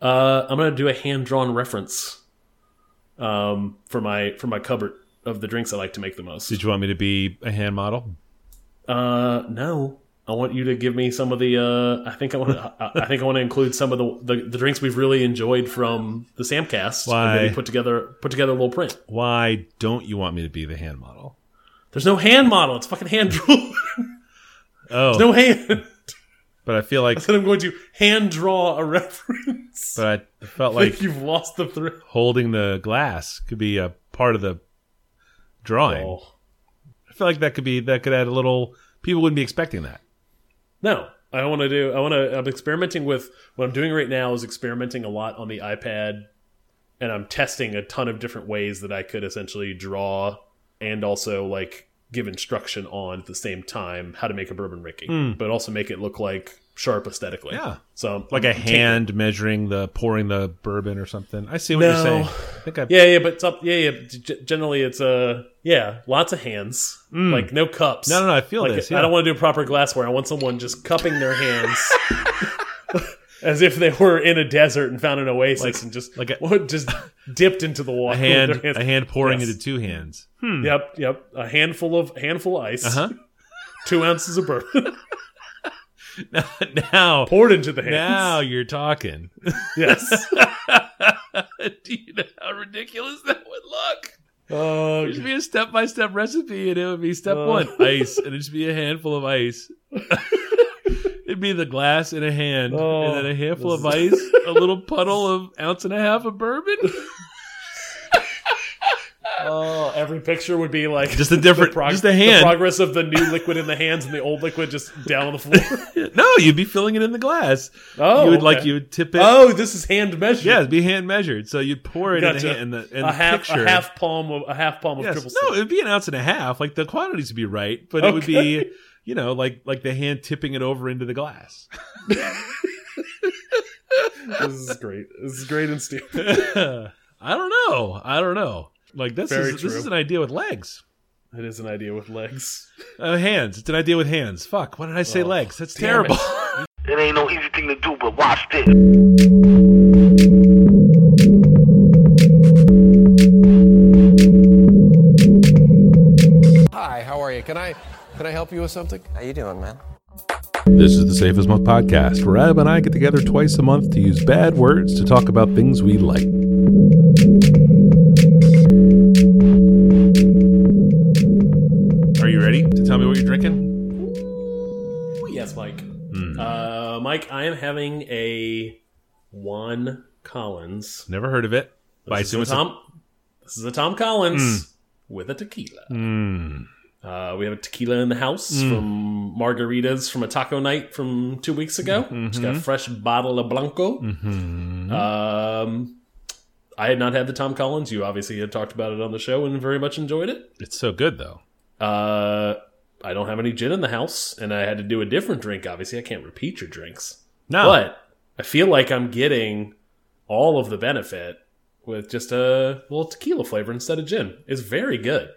Uh, I'm gonna do a hand drawn reference um, for my for my cupboard of the drinks I like to make the most. Did you want me to be a hand model? Uh, no. I want you to give me some of the. Uh, I think I want. To, I, I think I want to include some of the, the the drinks we've really enjoyed from the Samcast. Why? And maybe put together put together a little print. Why don't you want me to be the hand model? There's no hand model. It's fucking hand drawn. Oh, no hand. But I feel like, I said I'm going to hand draw a reference. but I felt like like you've lost the thread. holding the glass could be a part of the drawing. Oh. I feel like that could be that could add a little. People wouldn't be expecting that. No, I don't want to do. I want to. I'm experimenting with what I'm doing right now is experimenting a lot on the iPad, and I'm testing a ton of different ways that I could essentially draw and also like give instruction on at the same time how to make a bourbon Rickey, hmm. but also make it look like sharp aesthetically. Hmm. Yeah. So Like a hand measuring the pouring the bourbon or something. I see what No. you're saying. I think I Yeah, yeah, but it's up. Yeah, yeah. Generally, it's uh, yeah, lots of hands, like no cups. Hmm. No, no, no, I feel like, this, I don't want to do proper glassware. I want someone just cupping their hands as if they were in a desert and found an oasis Like- and just like a- just dipped into the water. a hand a hand pouring Yes. into two hands. Yep, yep. A handful of handful of ice, Uh two ounces of bourbon huh. now, poured into the hands. now you're talking. yes. Do you know how ridiculous that would look? Oh, It'd just be a step by step recipe, and it would be step Uh. one ice, and it'd just be a handful of ice. it'd be the glass in a hand, Oh, and then a handful of ice, a little puddle of ounce and a half of bourbon. Oh, every picture would be like Just a different- the just a hand. The progress of the new liquid in the hands and the old liquid just down on the floor. no, you'd be filling it in the glass. Oh, you would oh, like you would tip it. Oh, this is hand measured. Yeah, it'd be hand measured. So you'd pour it Gotcha. in, a, in the in a the half picture. a half palm of a half palm of Yes. triple No, sec. it'd be an ounce and a half. Like the quantities would be right, but it would be, you know, like like the hand tipping it over into the glass. This is great. This is great and stupid. I don't know. I don't know. Like this Very is this is an idea with legs. It is an idea with legs. Uh, hands. It's an idea with hands. Fuck. Why did I say Oh, legs? That's terrible. It ain't no easy thing to do, but watch this. Hi, how are you? Can I can I help you with something? How you doing, man? This is the Safe as Milk podcast, where Ab and I get together twice a month to use bad words to talk about things we like. Am having a Juan Collins. Never heard of it. This is a Tom. This is a Tom Collins with a tequila. Mm. Uh, we have a tequila in the house from margaritas from a taco night from two weeks ago. Just got a fresh bottle of Blanco. Um, I had not had the Tom Collins. You obviously had talked about it on the show and very much enjoyed it. It's so good though. Uh, I don't have any gin in the house, and I had to do a different drink. Obviously, I can't repeat your drinks, No, but I feel like I'm getting all of the benefit with just a little tequila flavor instead of gin. It's very good.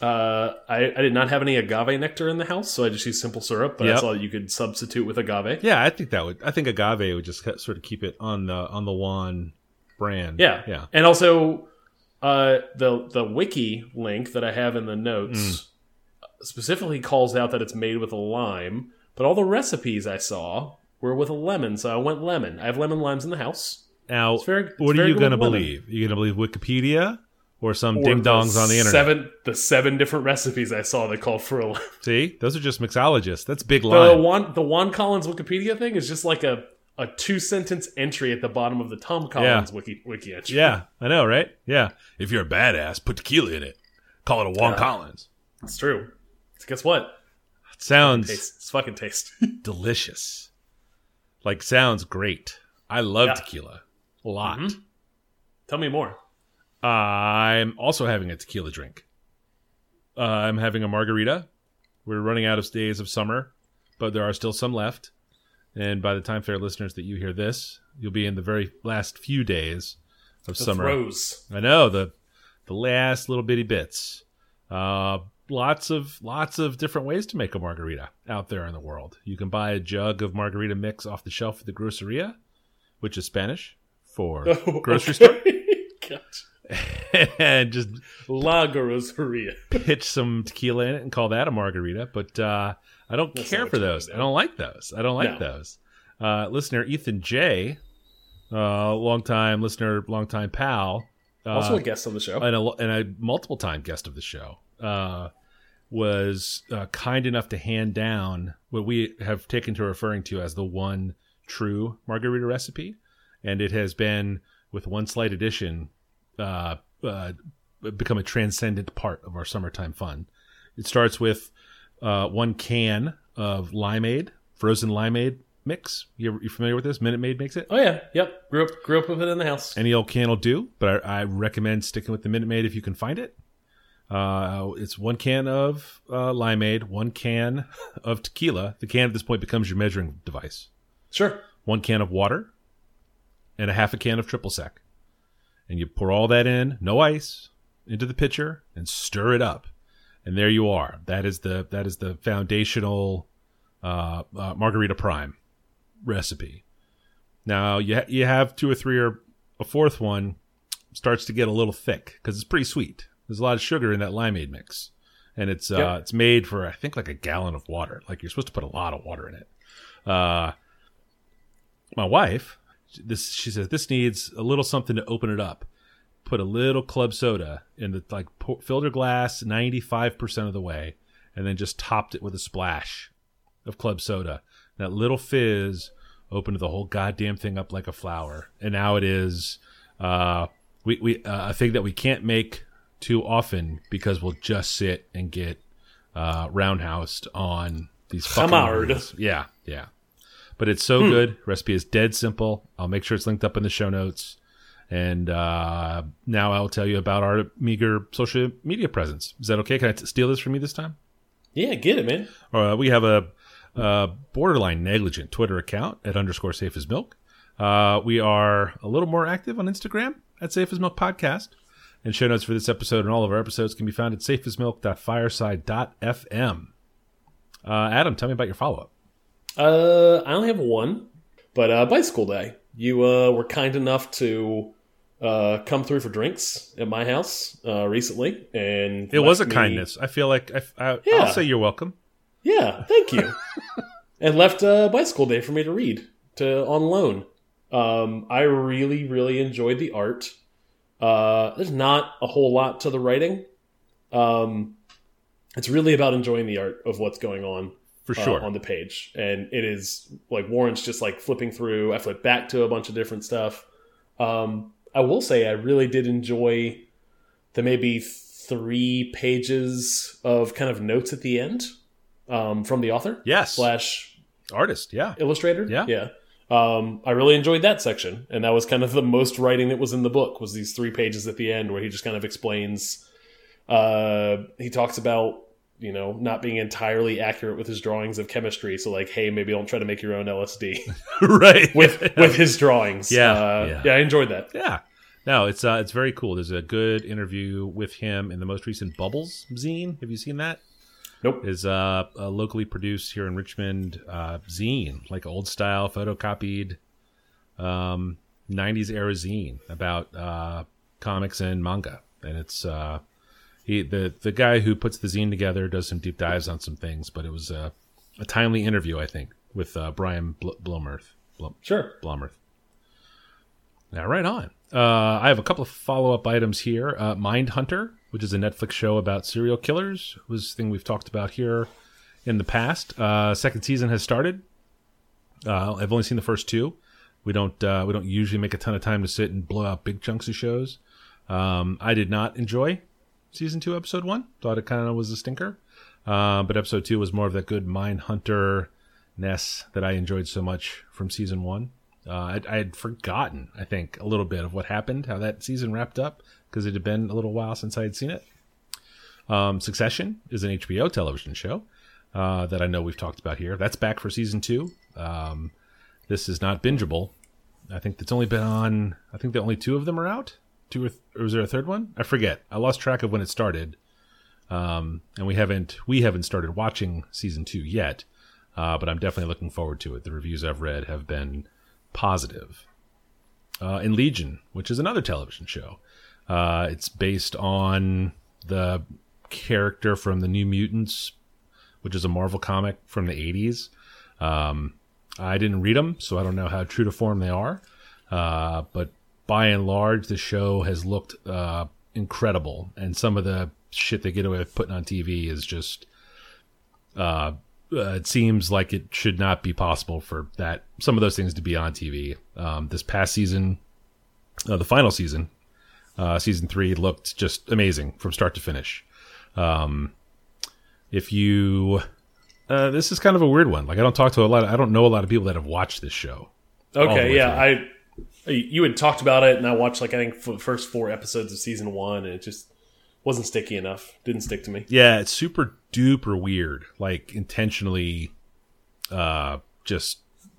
Uh, I, I did not have any agave nectar in the house, so I just used simple syrup. But Yep. saw that you could substitute with agave. yeah, I think that would. I think agave would just sort of keep it on the on the Juan brand. Yeah, yeah. and also uh, the the wiki link that I have in the notes Mm. specifically calls out that it's made with a lime, but all the recipes I saw were with a lemon, so I went lemon. I have lemon limes in the house. Now, very- what are you going to believe? you going to believe Wikipedia or some Or ding dongs on the internet? Seven the seven different recipes I saw that called for a lemon. See, those are just mixologists. That's big The line. Juan the Juan Collins Wikipedia thing is just like a a two sentence entry at the bottom of the Tom Collins wiki wiki entry. yeah, I know, right? Yeah. If you're a badass, put tequila in it. Call it a Juan Yeah. Collins. it's true. So guess what? Sounds Taste. It's fucking taste. delicious. Like sounds great. I love Yeah. tequila a lot. Mhm. Tell me more. I'm also having a tequila drink. Uh, I'm having a margarita. We're running out of days of summer, but there are still some left. And by the time, fair listeners, that you hear this, you'll be in the very last few days of The summer. throws. I know the the last little bitty bits. Uh, lots of lots of different ways to make a margarita out there in the world. You can buy a jug of margarita mix off the shelf at the groceria, which is Spanish for Oh, grocery store, and just La Groceria. pitch some tequila in it and call that a margarita. But uh, I don't That's care for those. I don't like those. I don't like No. those. Uh, listener Ethan J, uh, long time listener, long time pal, uh, Also a guest on the show. and a, and a multiple time guest of the show, uh, was uh, kind enough to hand down what we have taken to referring to as the one true margarita recipe, and it has been with one slight addition, uh, uh, become a transcendent part of our summertime fun. It starts with uh, one can of limeade, frozen limeade mix. You, you familiar with this? Minute Maid makes it. oh yeah, yep. Grew up, grew up with it in the house. Any old can will do, but I, I recommend sticking with the Minute Maid if you can find it. Uh, it's one can of uh, limeade, one can of tequila. The can at this point becomes your measuring device. Sure. One can of water, and a half a can of triple sec. And you pour all that in, no ice, into the pitcher and stir it up. And there you are. That is the that is the foundational uh, uh, margarita prime recipe. Now you ha- you have two or three or a fourth one starts to get a little thick because it's pretty sweet. There's a lot of sugar in that limeade mix, and it's uh, it's made for I think like a gallon of water. Like you're supposed to put a lot of water in it. Uh, my wife, this she says this needs a little something to open it up. Put a little club soda in the like pour, filled her glass ninety five percent of the way, and then just topped it with a splash of club soda. That little fizz opened the whole goddamn thing up like a flower, and now it is uh, we we uh, a thing that we can't make too often because we'll just sit and get uh, roundhoused on these fucking margaritas. Yeah, yeah. But it's so good. Recipe is dead simple. I'll make sure it's linked up in the show notes. And uh, now I'll tell you about our meager social media presence. Is that okay? Can I t- steal this from you this time? Yeah, get it, man. Uh, we have a, a borderline negligent Twitter account at underscore safe as milk. Uh, we are a little more active on Instagram at safe as milk podcast. And show notes for this episode and all of our episodes can be found at safeasmilk.fireside.fm. Uh, Adam, tell me about your follow up. Uh, I only have one, but uh, bicycle day. You uh, were kind enough to uh, come through for drinks at my house uh, recently, and It was a me- kindness. I feel like I, I, Yeah. I'll say you're welcome. Yeah, thank you. and left uh, bicycle day for me to read to on loan. Um, I really, really enjoyed the art. Uh, there's not a whole lot to the writing. Um, it's really about enjoying the art of what's going on For uh, sure. on the page, and it is like Warren's just like flipping through. I flip back to a bunch of different stuff. Um, I will say I really did enjoy the maybe three pages of kind of notes at the end um, from the author yes. slash Artist. Yeah. illustrator. Yeah. yeah. Um, I really enjoyed that section, and that was kind of the most writing that was in the book. Was these three pages at the end where he just kind of explains. Uh, he talks about you know not being entirely accurate with his drawings of chemistry. So like, hey, maybe don't try to make your own LSD right. with with his drawings. Yeah, uh, yeah. yeah, I enjoyed that. Yeah. No, it's uh, it's very cool. There's a good interview with him in the most recent Bubbles zine. Have you seen that? Nope. Is uh, a locally produced here in Richmond uh, zine, like old style photocopied um, 90s era zine about uh, comics and manga. And it's uh, he the the guy who puts the zine together does some deep dives on some things, but it was uh, a timely interview, I think, with uh, Brian Bl- Blomerth. Blum- Sure. Blomerth. Now, right on. Uh, I have a couple of follow up items here. Uh, Mind Hunter, which is a Netflix show about serial killers, was thing we've talked about here in the past. Uh, second season has started. Uh, I've only seen the first two. We don't uh, we don't usually make a ton of time to sit and blow out big chunks of shows. Um, I did not enjoy season two, episode one. Thought it kind of was a stinker. Uh, but episode two was more of that good Mind Hunter ness that I enjoyed so much from season one. I, I had forgotten, I think, a little bit of what happened, how that season wrapped up, because it had been a little while since I had seen it. Um, Succession is an HBO television show uh, that I know we've talked about here. That's back for season two. Um, this is not bingeable. I think it's only been on. I think the only two of them are out. Two or, th- or was there a third one? I forget. I lost track of when it started. Um, and we haven't we haven't started watching season two yet. Uh, but I'm definitely looking forward to it. The reviews I've read have been positive. uh, in Legion, which is another television show. Uh, it's based on the character from the New Mutants, which is a Marvel comic from the 80s. Um, I didn't read them, so I don't know how true to form they are. Uh, but by and large, the show has looked uh, incredible, and some of the shit they get away with putting on TV is just. Uh, uh, it seems like it should not be possible for that some of those things to be on TV. Um, this past season, uh, the final season, uh, season three looked just amazing from start to finish. Um, if you, uh, this is kind of a weird one. Like I don't talk to a lot. I don't know a lot of people that have watched this show. Okay, yeah, through. I you had talked about it, and I watched like I think for the first four episodes of season one, and it just wasn't sticky enough. Didn't stick to me. Yeah, it's super duper weird. Like intentionally, uh, just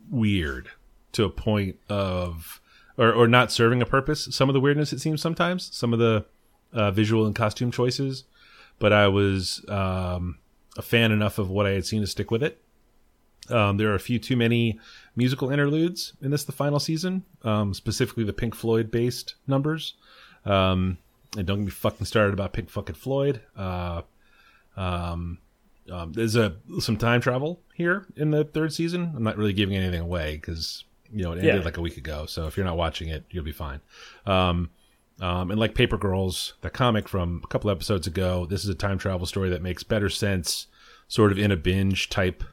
weird to a point of, or or not serving a purpose. Some of the weirdness it seems sometimes. Some of the uh, visual and costume choices, but I was um, a fan enough of what I had seen to stick with it. Um, there are a few too many musical interludes in this, the final season, um, specifically the Pink Floyd based numbers. Um, and don't get me fucking started about Pink fucking Floyd. Uh, um, um, there's a some time travel here in the third season. I'm not really giving anything away because you know it ended Yeah. like a week ago. So if you're not watching it, you'll be fine. Um, um, and like Paper Girls, the comic from a couple episodes ago, this is a time travel story that makes better sense, sort of in a binge type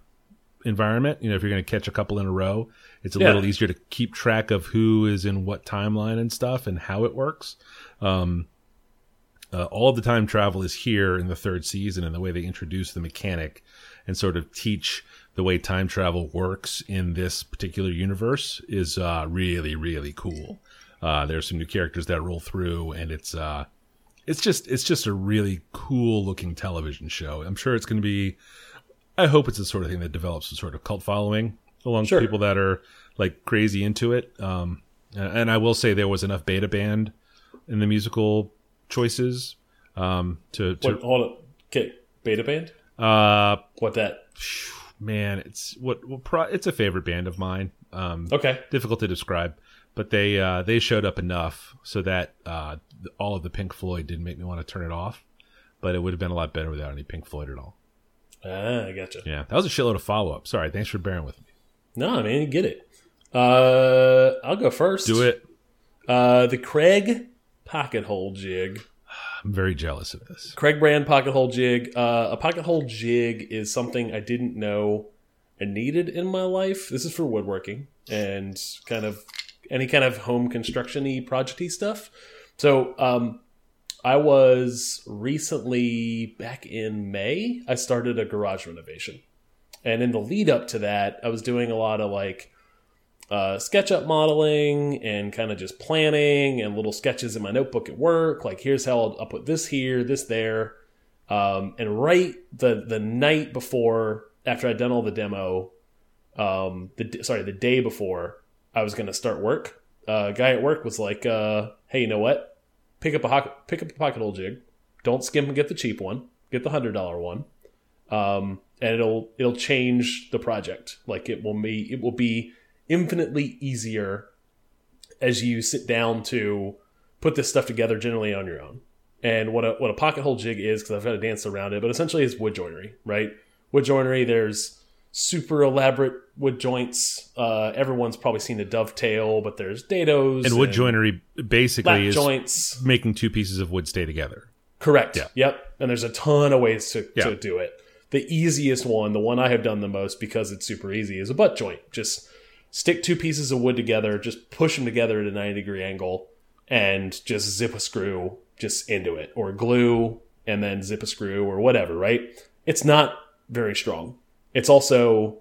environment. You know, if you're going to catch a couple in a row, it's a Yeah. little easier to keep track of who is in what timeline and stuff and how it works. Um, uh, all of the time travel is here in the third season, and the way they introduce the mechanic and sort of teach the way time travel works in this particular universe is uh, really, really cool. Uh, there's some new characters that roll through, and it's uh, it's just it's just a really cool looking television show. I'm sure it's going to be. I hope it's the sort of thing that develops a sort of cult following among Sure. people that are like crazy into it. Um, and, I will say there was enough beta band in the musical choices um, to, to What? Hold on. Okay, beta band. uh, What that? Man, it's what, what pro, it's a favorite band of mine. Um, Okay. difficult to describe, but they uh, they showed up enough so that uh, all of the Pink Floyd didn't make me want to turn it off. But it would have been a lot better without any Pink Floyd at all. Ah, I gotcha. Yeah, that was a shitload of follow up. Sorry, thanks for bearing with me. No, man, get it. Uh, I'll go first. Do it. Uh, the Kreg pocket hole jig. I'm very jealous of this. Kreg brand pocket hole jig. Uh, a pocket hole jig is something I didn't know I needed in my life. This is for woodworking and kind of any kind of home construction y projecty stuff. So, um, I was recently back in May, I started a garage renovation. And in the lead up to that, I was doing a lot of like uh, SketchUp modeling and kind of just planning and little sketches in my notebook at work. Like, here's how I'll, I'll put this here, this there. Um, and right the the night before, after I'd done all the demo, um, the sorry, the day before I was going to start work, uh, a guy at work was like, uh, "Hey, you know what? Pick up a pick up a pocket hole jig. Don't skimp and get the cheap one. Get the hundred dollar one." um, and it'll it'll change the project. Like it will be it will be infinitely easier as you sit down to put this stuff together generally on your own. And what a what a pocket hole jig is, because I've got to dance around it, but essentially it's wood joinery, right? Wood joinery. There's super elaborate wood joints. Uh, everyone's probably seen a dovetail, but there's dados And wood joinery basically is joints. making two pieces of wood stay together. Correct. Yeah. Yep. And there's a ton of ways to, Yeah. to do it. The easiest one, the one I have done the most because it's super easy, is a butt joint. Just stick two pieces of wood together, just push them together at a 90 degree angle, and just zip a screw just into it, or glue and then zip a screw, or whatever, right? It's not very strong. It's also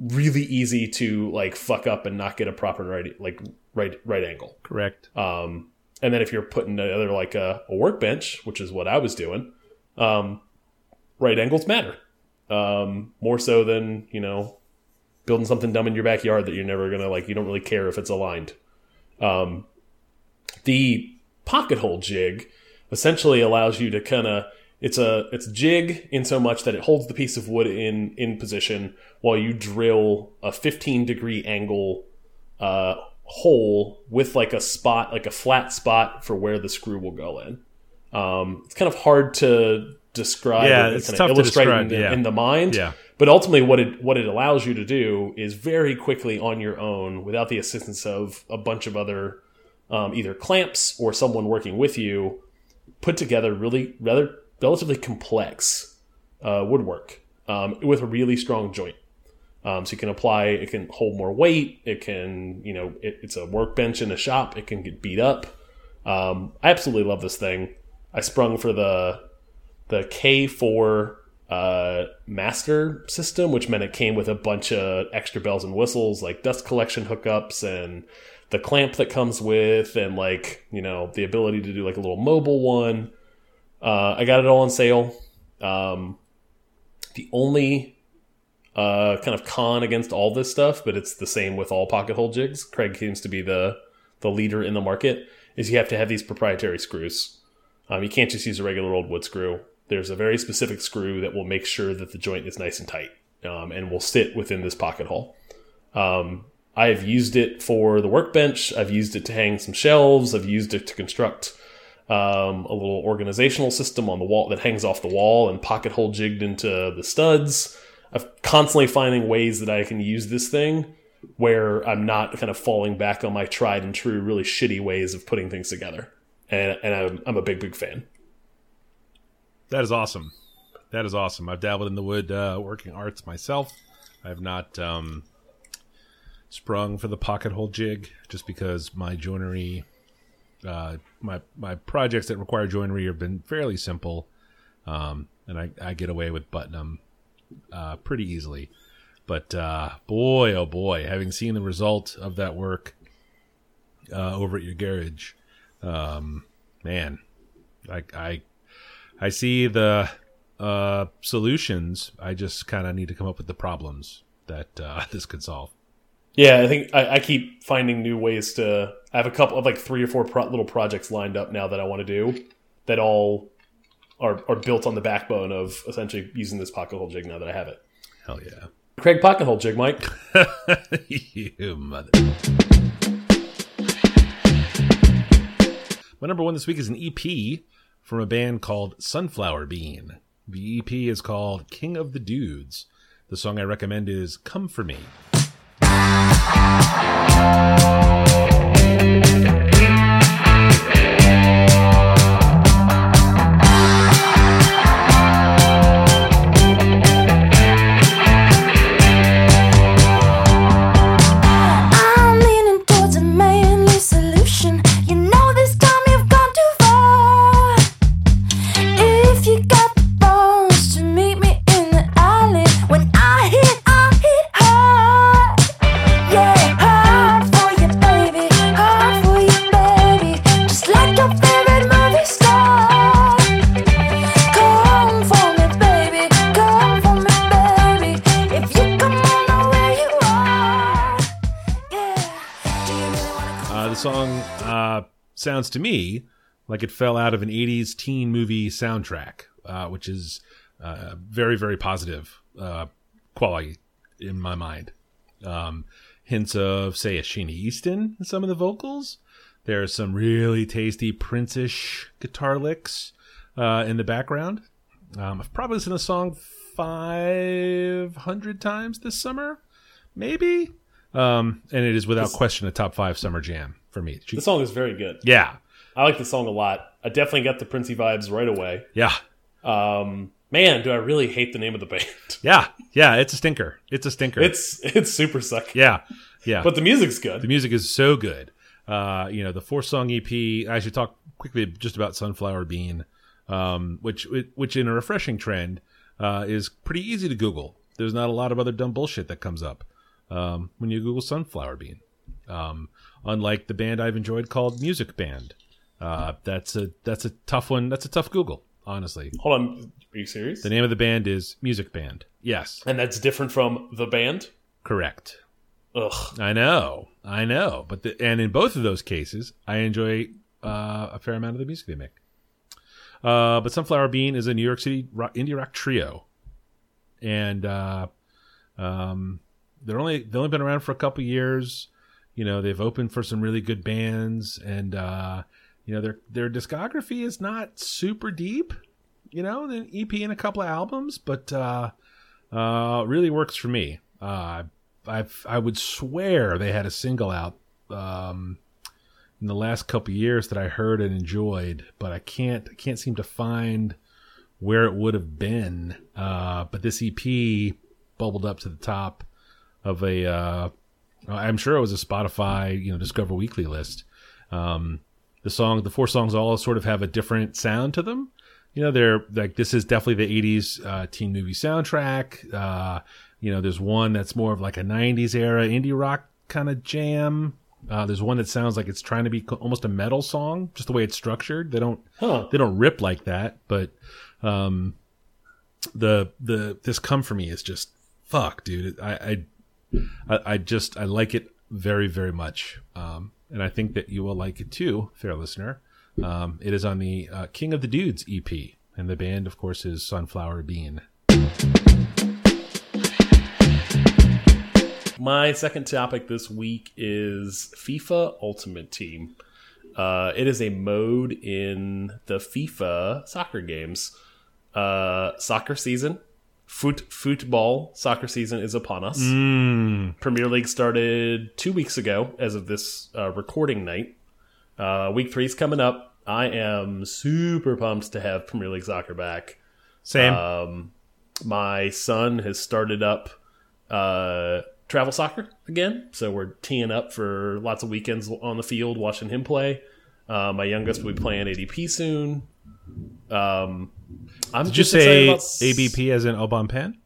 really easy to like fuck up and not get a proper right like right right angle. Correct. Um, and then if you're putting together like a, a workbench, which is what I was doing, um, right angles matter um, more so than you know building something dumb in your backyard that you're never gonna like. You don't really care if it's aligned. Um, the pocket hole jig essentially allows you to kind of it's a it's a jig in so much that it holds the piece of wood in in position while you drill a 15 degree angle uh, hole with like a spot, like a flat spot for where the screw will go in. Um, it's kind of hard to describe. Yeah, it's of tough to describe, in, the, yeah. in the mind. Yeah. But ultimately, what it what it allows you to do is very quickly on your own, without the assistance of a bunch of other um, either clamps or someone working with you, put together really rather relatively complex uh, woodwork um, with a really strong joint. Um, so you can apply, it can hold more weight. It can, you know, it, it's a workbench in a shop. It can get beat up. Um, I absolutely love this thing. I sprung for the the K4 uh, master system, which meant it came with a bunch of extra bells and whistles like dust collection hookups and the clamp that comes with, and like you know the ability to do like a little mobile one. Uh, I got it all on sale. Um, the only uh, kind of con against all this stuff, but it's the same with all pocket hole jigs. Kreg seems to be the the leader in the market. Is you have to have these proprietary screws. Um, you can't just use a regular old wood screw. There's a very specific screw that will make sure that the joint is nice and tight um, and will sit within this pocket hole. Um, I've used it for the workbench. I've used it to hang some shelves. I've used it to construct um, a little organizational system on the wall that hangs off the wall and pocket hole jigged into the studs. I'm constantly finding ways that I can use this thing where I'm not kind of falling back on my tried and true, really shitty ways of putting things together. And, and I'm, I'm a big, big fan. That is awesome. That is awesome. I've dabbled in the wood uh, working arts myself. I have not um, sprung for the pocket hole jig just because my joinery, uh, my my projects that require joinery have been fairly simple, um, and I, I get away with button them uh, pretty easily. But uh, boy, oh boy, having seen the result of that work uh, over at your garage, um, man, I, I I see the uh, solutions. I just kind of need to come up with the problems that uh, this could solve. Yeah, I think I, I keep finding new ways to. I have a couple of like three or four pro little projects lined up now that I want to do that all are, are built on the backbone of essentially using this pocket hole jig now that I have it. Hell yeah. Kreg pocket hole jig, Mike. you mother. My number one this week is an EP from a band called Sunflower Bean. The EP is called King of the Dudes. The song I recommend is Come For Me. Sounds to me like it fell out of an 80s teen movie soundtrack, uh, which is uh, very, very positive uh, quality in my mind. Um, hints of, say, a Sheena Easton in some of the vocals. There are some really tasty Prince-ish guitar licks uh, in the background. Um, I've probably listened to the song 500 times this summer, maybe. Um, and it is without question a top five summer jam for me. The song is very good. Yeah, I like the song a lot. I definitely got the Princey vibes right away. yeah, Um, man, do I really hate the name of the band? yeah, yeah. It's a stinker. It's a stinker. It's it's super sucky. yeah, yeah. But the music's good. the music is so good. Uh, you know, the four song EP. I should talk quickly just about Sunflower Bean, um, which which in a refreshing trend uh, is pretty easy to Google. There's not a lot of other dumb bullshit that comes up um, when you Google Sunflower Bean. Um, unlike the band I've enjoyed called Music Band, uh, that's a that's a tough one. That's a tough Google, honestly. Hold on, are you serious? The name of the band is Music Band. Yes, and that's different from the band. correct. Ugh. I know, I know, but the, and in both of those cases, I enjoy uh, a fair amount of the music they make. Uh, but Sunflower Bean is a New York City rock, indie rock trio, and uh, um, they're only they've only been around for a couple years. You know, they've opened for some really good bands, and uh, you know their their discography is not super deep. You know, an EP and a couple of albums, but uh, uh, really works for me. Uh, I I would swear they had a single out um, in the last couple years that I heard and enjoyed, but I can't I can't seem to find where it would have been. Uh, but this EP bubbled up to the top of a uh, I'm sure it was a Spotify you know Discover Weekly list. Um, the song, the four songs all sort of have a different sound to them. You know, they're like this is definitely the '80s uh, teen movie soundtrack. Uh, you know, there's one that's more of like a '90s era indie rock kind of jam. Uh, there's one that sounds like it's trying to be almost a metal song, just the way it's structured. They don't Huh. they don't rip like that, but um, the the this come for me is just fuck, dude. I I I, I just I like it very very much, um, and I think that you will like it too, fair listener. Um, it is on the uh, King of the Dudes EP, and the band, of course, is Sunflower Bean. My second topic this week is FIFA Ultimate Team. Uh, it is a mode in the FIFA soccer games. Uh, soccer season, foot football soccer season is upon us. Premier League started two weeks ago, as of this uh, recording night. Uh, week three is coming up. I am super pumped to have Premier League soccer back. Same. Um, my son has started up uh, travel soccer again, so we're teeing up for lots of weekends on the field watching him play. Uh, my youngest will be playing ADP soon. Um, I'm Did you just excited say about ABP as in Au Bon Pain?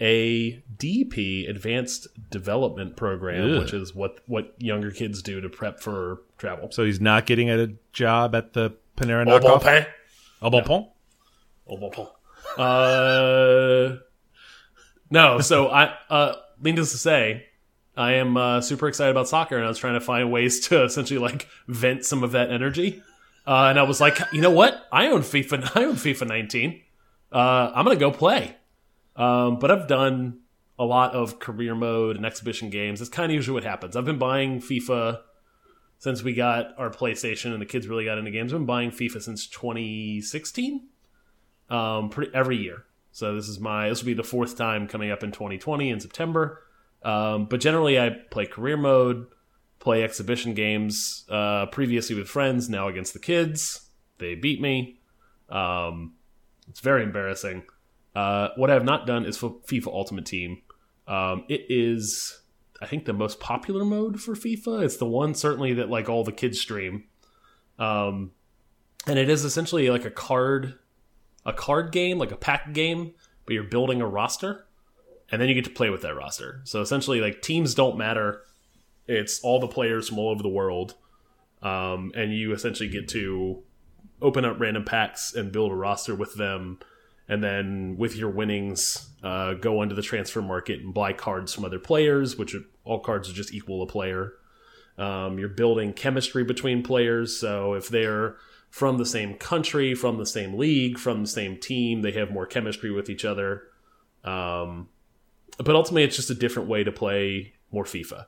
ADP Advanced Development Program, Ugh. which is what what younger kids do to prep for travel. So he's not getting a job at the Panera Au bon knockoff. pain. Au bon pain? Au bon. Uh, no, so I, uh, needless to say, I am uh, super excited about soccer, and I was trying to find ways to essentially like vent some of that energy. Uh, and I was like, you know what? I own FIFA. I own FIFA 19. Uh, I'm gonna go play. Um, but I've done a lot of career mode and exhibition games. That's kind of usually what happens. I've been buying FIFA since we got our PlayStation and the kids really got into games. I've been buying FIFA since 2016 um, pretty, every year. So this is my this will be the fourth time coming up in 2020 in September. Um, but generally, I play career mode, play exhibition games. Uh, previously with friends, now against the kids. They beat me. Um, it's very embarrassing. Uh, what I have not done is FIFA Ultimate Team. Um, it is, I think, the most popular mode for FIFA. It's the one certainly that like all the kids stream. Um, and it is essentially like a card a card game, like a pack game, but you're building a roster, and then you get to play with that roster. So essentially, like teams don't matter; it's all the players from all over the world, um, and you essentially get to open up random packs and build a roster with them, and then with your winnings, uh, go into the transfer market and buy cards from other players, which are, all cards are just equal a player. Um, you're building chemistry between players, so if they're from the same country, from the same league, from the same team. They have more chemistry with each other. Um, but ultimately, it's just a different way to play more FIFA.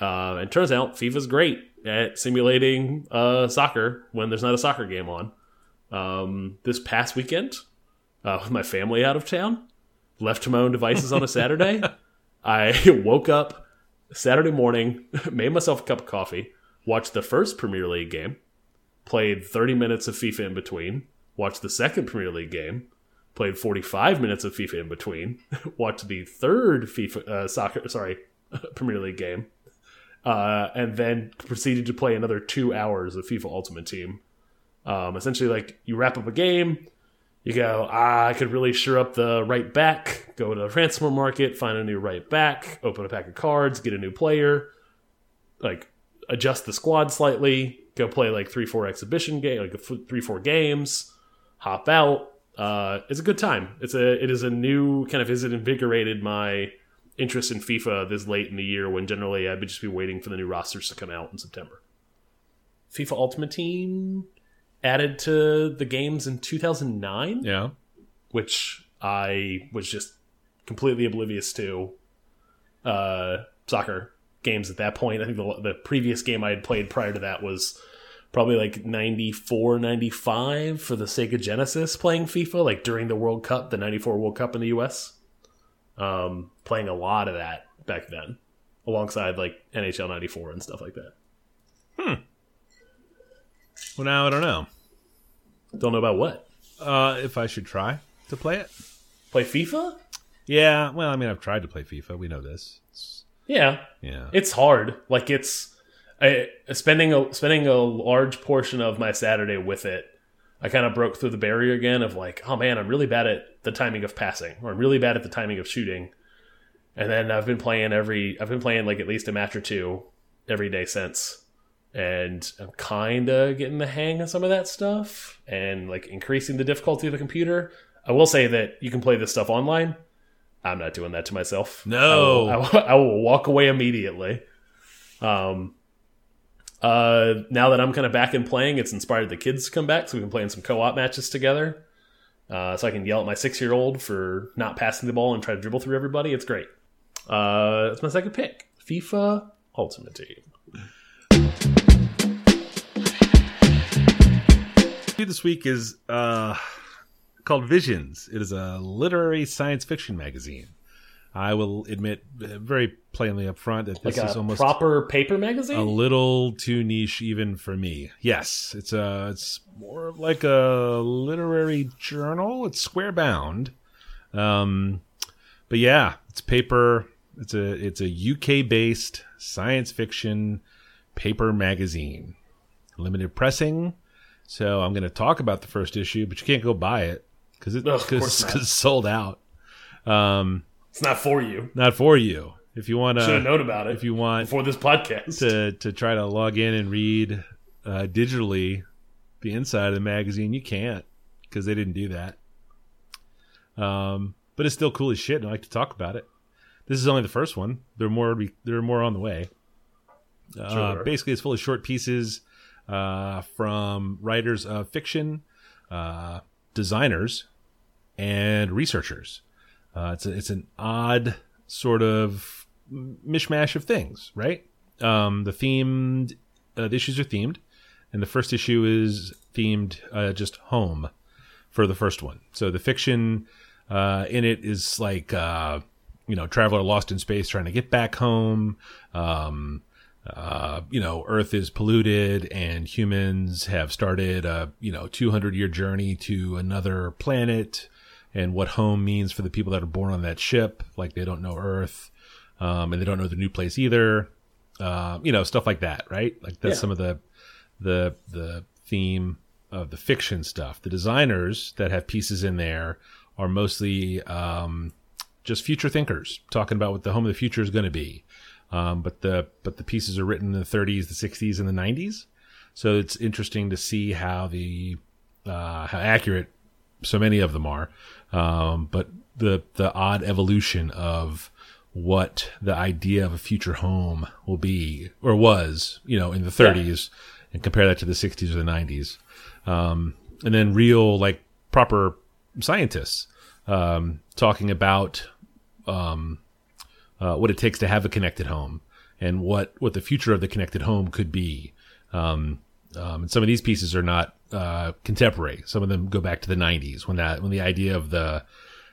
Uh, and turns out FIFA's great at simulating uh, soccer when there's not a soccer game on. Um, this past weekend, uh, with my family out of town, left to my own devices on a Saturday. I woke up Saturday morning, made myself a cup of coffee, watched the first Premier League game, played 30 minutes of FIFA in between, watched the second Premier League game, played 45 minutes of FIFA in between, watched the third FIFA uh, soccer sorry Premier League game, uh, and then proceeded to play another two hours of FIFA Ultimate Team. Um, essentially, like you wrap up a game, you go, ah, I could really sure up the right back, go to the transfer market, find a new right back, open a pack of cards, get a new player, like adjust the squad slightly, go play like three, four exhibition game, like three, four games, hop out. Uh, it's a good time. It's a, it is a new kind of, is it invigorated my interest in FIFA this late in the year when generally I'd be just be waiting for the new rosters to come out in September. FIFA Ultimate Team added to the games in 2009 Yeah. which I was just completely oblivious to uh, soccer games at that point. I think the, the previous game I had played prior to that was probably like 94, 95 for the Sega Genesis playing FIFA, like during the World Cup, the 94 World Cup in the US. Um, playing a lot of that back then, alongside like NHL 94 and stuff like that. Hmm. Well, now I don't know Don't know about what? uh, if I should try to play it. Play FIFA? Yeah, well, I mean, I've tried to play FIFA. We know this. It's, Yeah, yeah, it's hard. Like it's I, spending a spending a large portion of my Saturday with it. I kind of broke through the barrier again of like, oh man, I'm really bad at the timing of passing, or I'm really bad at the timing of shooting. And then I've been playing every, I've been playing like at least a match or two every day since, and I'm kind of getting the hang of some of that stuff, and like increasing the difficulty of the computer. I will say that you can play this stuff online. I'm not doing that to myself. No. I will, I will, I will walk away immediately. Um, uh, now that I'm kind of back in playing, it's inspired the kids to come back, so we've been playing some co-op matches together. Uh, so I can yell at my six-year-old for not passing the ball and try to dribble through everybody. It's great. Uh, it's my second pick: FIFA Ultimate Team. this week is uh, called Visions. It is a literary science fiction magazine. I will admit uh, very plainly up front that this Like is a almost proper paper magazine. a little too niche even for me. Yes, it's a it's more of like a literary journal. It's square bound. Um but yeah, it's paper. It's a it's a UK based science fiction paper magazine. Limited pressing. So I'm going to talk about the first issue, but you can't go buy it cuz it it's sold out. Um it's not for you. not for you. If you want Should have to known about it if you want for this podcast. to to try to log in and read uh, digitally the inside of the magazine, you can't because they didn't do that. Um, but it's still cool as shit, and I like to talk about it. This is only the first one. There are more. There are more on the way. Uh, Sure. Basically, it's full of short pieces uh, from writers of fiction, uh, designers, and researchers. Uh, it's a, it's an odd sort of mishmash of things, right? Um, the themed uh, the issues are themed, and the first issue is themed uh, just home for the first one. So the fiction uh, in it is like uh, you know traveler lost in space trying to get back home. Um, uh, you know, Earth is polluted, and humans have started a you know 200 year journey to another planet, and what home means for the people that are born on that ship. Like they don't know Earth, um, and they don't know the new place either. Uh, you know, stuff like that, right? Like that's Yeah. some of the the the theme of the fiction stuff. The designers that have pieces in there are mostly um, just future thinkers talking about what the home of the future is going to be. Um, but the but the pieces are written in the 30s, the 60s, and the 90s. So it's interesting to see how the uh, how accurate so many of them are. Um, but the the odd evolution of what the idea of a future home will be or was, you know, in the 30s, and compare that to the 60s or the 90s, um, and then real like proper scientists um, talking about um, uh, what it takes to have a connected home and what what the future of the connected home could be. Um, um, and some of these pieces are not uh, contemporary. Some of them go back to the '90s when that when the idea of the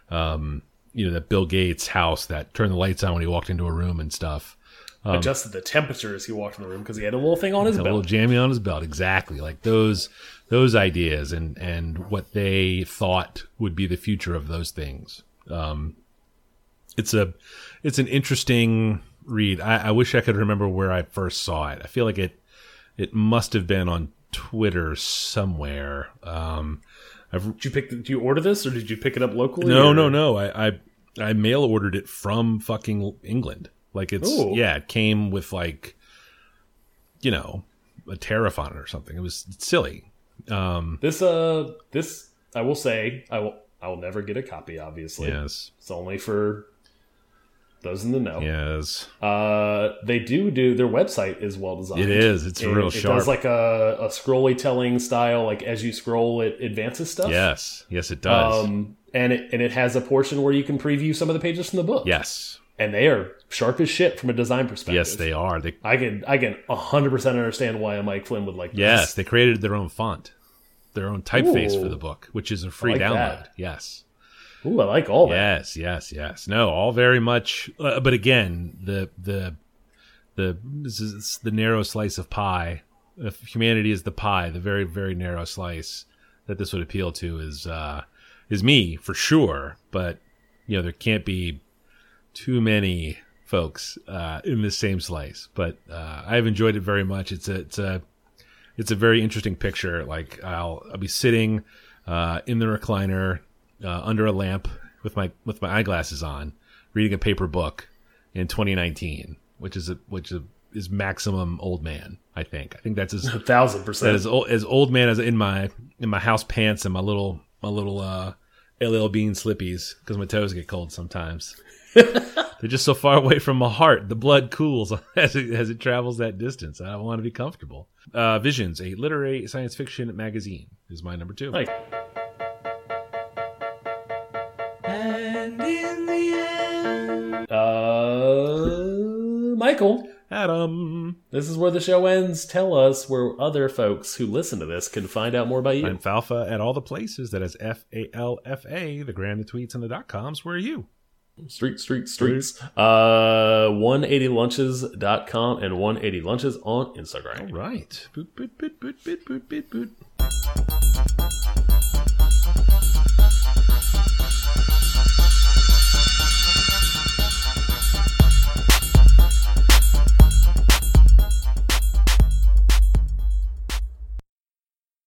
um, you know that Bill Gates house that turned the lights on when he walked into a room and stuff. Adjusted the temperature as he walked in the room because he had a little thing on his a little jammy on his belt, exactly like those those ideas and and what they thought would be the future of those things. Um, it's a it's an interesting read. I, I wish I could remember where I first saw it. I feel like it it must have been on Twitter somewhere. Um, I've Did you pick? Did you order this or did you pick it up locally? no, or- no, no. I, I I mail ordered it from fucking England. Like it's Ooh. yeah, it came with like you know a tariff on it or something. It was silly. Um, This uh, this I will say I will I will never get a copy. Obviously, yes, it's only for those in the know. yes, Uh, they do do their website is well designed. it is. It's It, real it sharp. does like a, a scrolly telling style. Like as you scroll, it advances stuff. yes, yes, it does. Um, and it and it has a portion where you can preview some of the pages from the book. yes, and they are sharp as shit from a design perspective. Yes, they are. They, I can I can hundred percent understand why a Mike Flynn would like. yes, this. they created their own font, their own typeface for the book, which is a free like download. that. Yes. Ooh, I like all that. Yes, yes, yes. No, all very much. Uh, but again, the the the this is the narrow slice of pie. If humanity is the pie, the very very narrow slice that this would appeal to is uh, is me for sure. But you know, there can't be too many folks uh, in this same slice. But uh, I've enjoyed it very much. It's a it's a it's a very interesting picture. Like I'll I'll be sitting uh, in the recliner uh, under a lamp with my with my eyeglasses on, reading a paper book in 2019, which is a, which is, is maximum old man. I think. I think that's as A thousand percent. as old, as old man as in my in my house pants and my little my little uh, LL Bean slippies because my toes get cold sometimes. They're just so far away from my heart. The blood cools as it, as it travels that distance. I want to be comfortable. Uh, Visions, a literary science fiction magazine, is my number two. Like, Michael, Adam. this is where the show ends. Tell us where other folks who listen to this can find out more about you. I'm Falfa at all the places. That is F A L F A, the gram, the tweets, and the dot coms. Where are you? Street, street, streets. Uh, 180lunches.com and 180lunches on Instagram. Right. Boot, boot, boot, boot, boot, boot, boot, boot.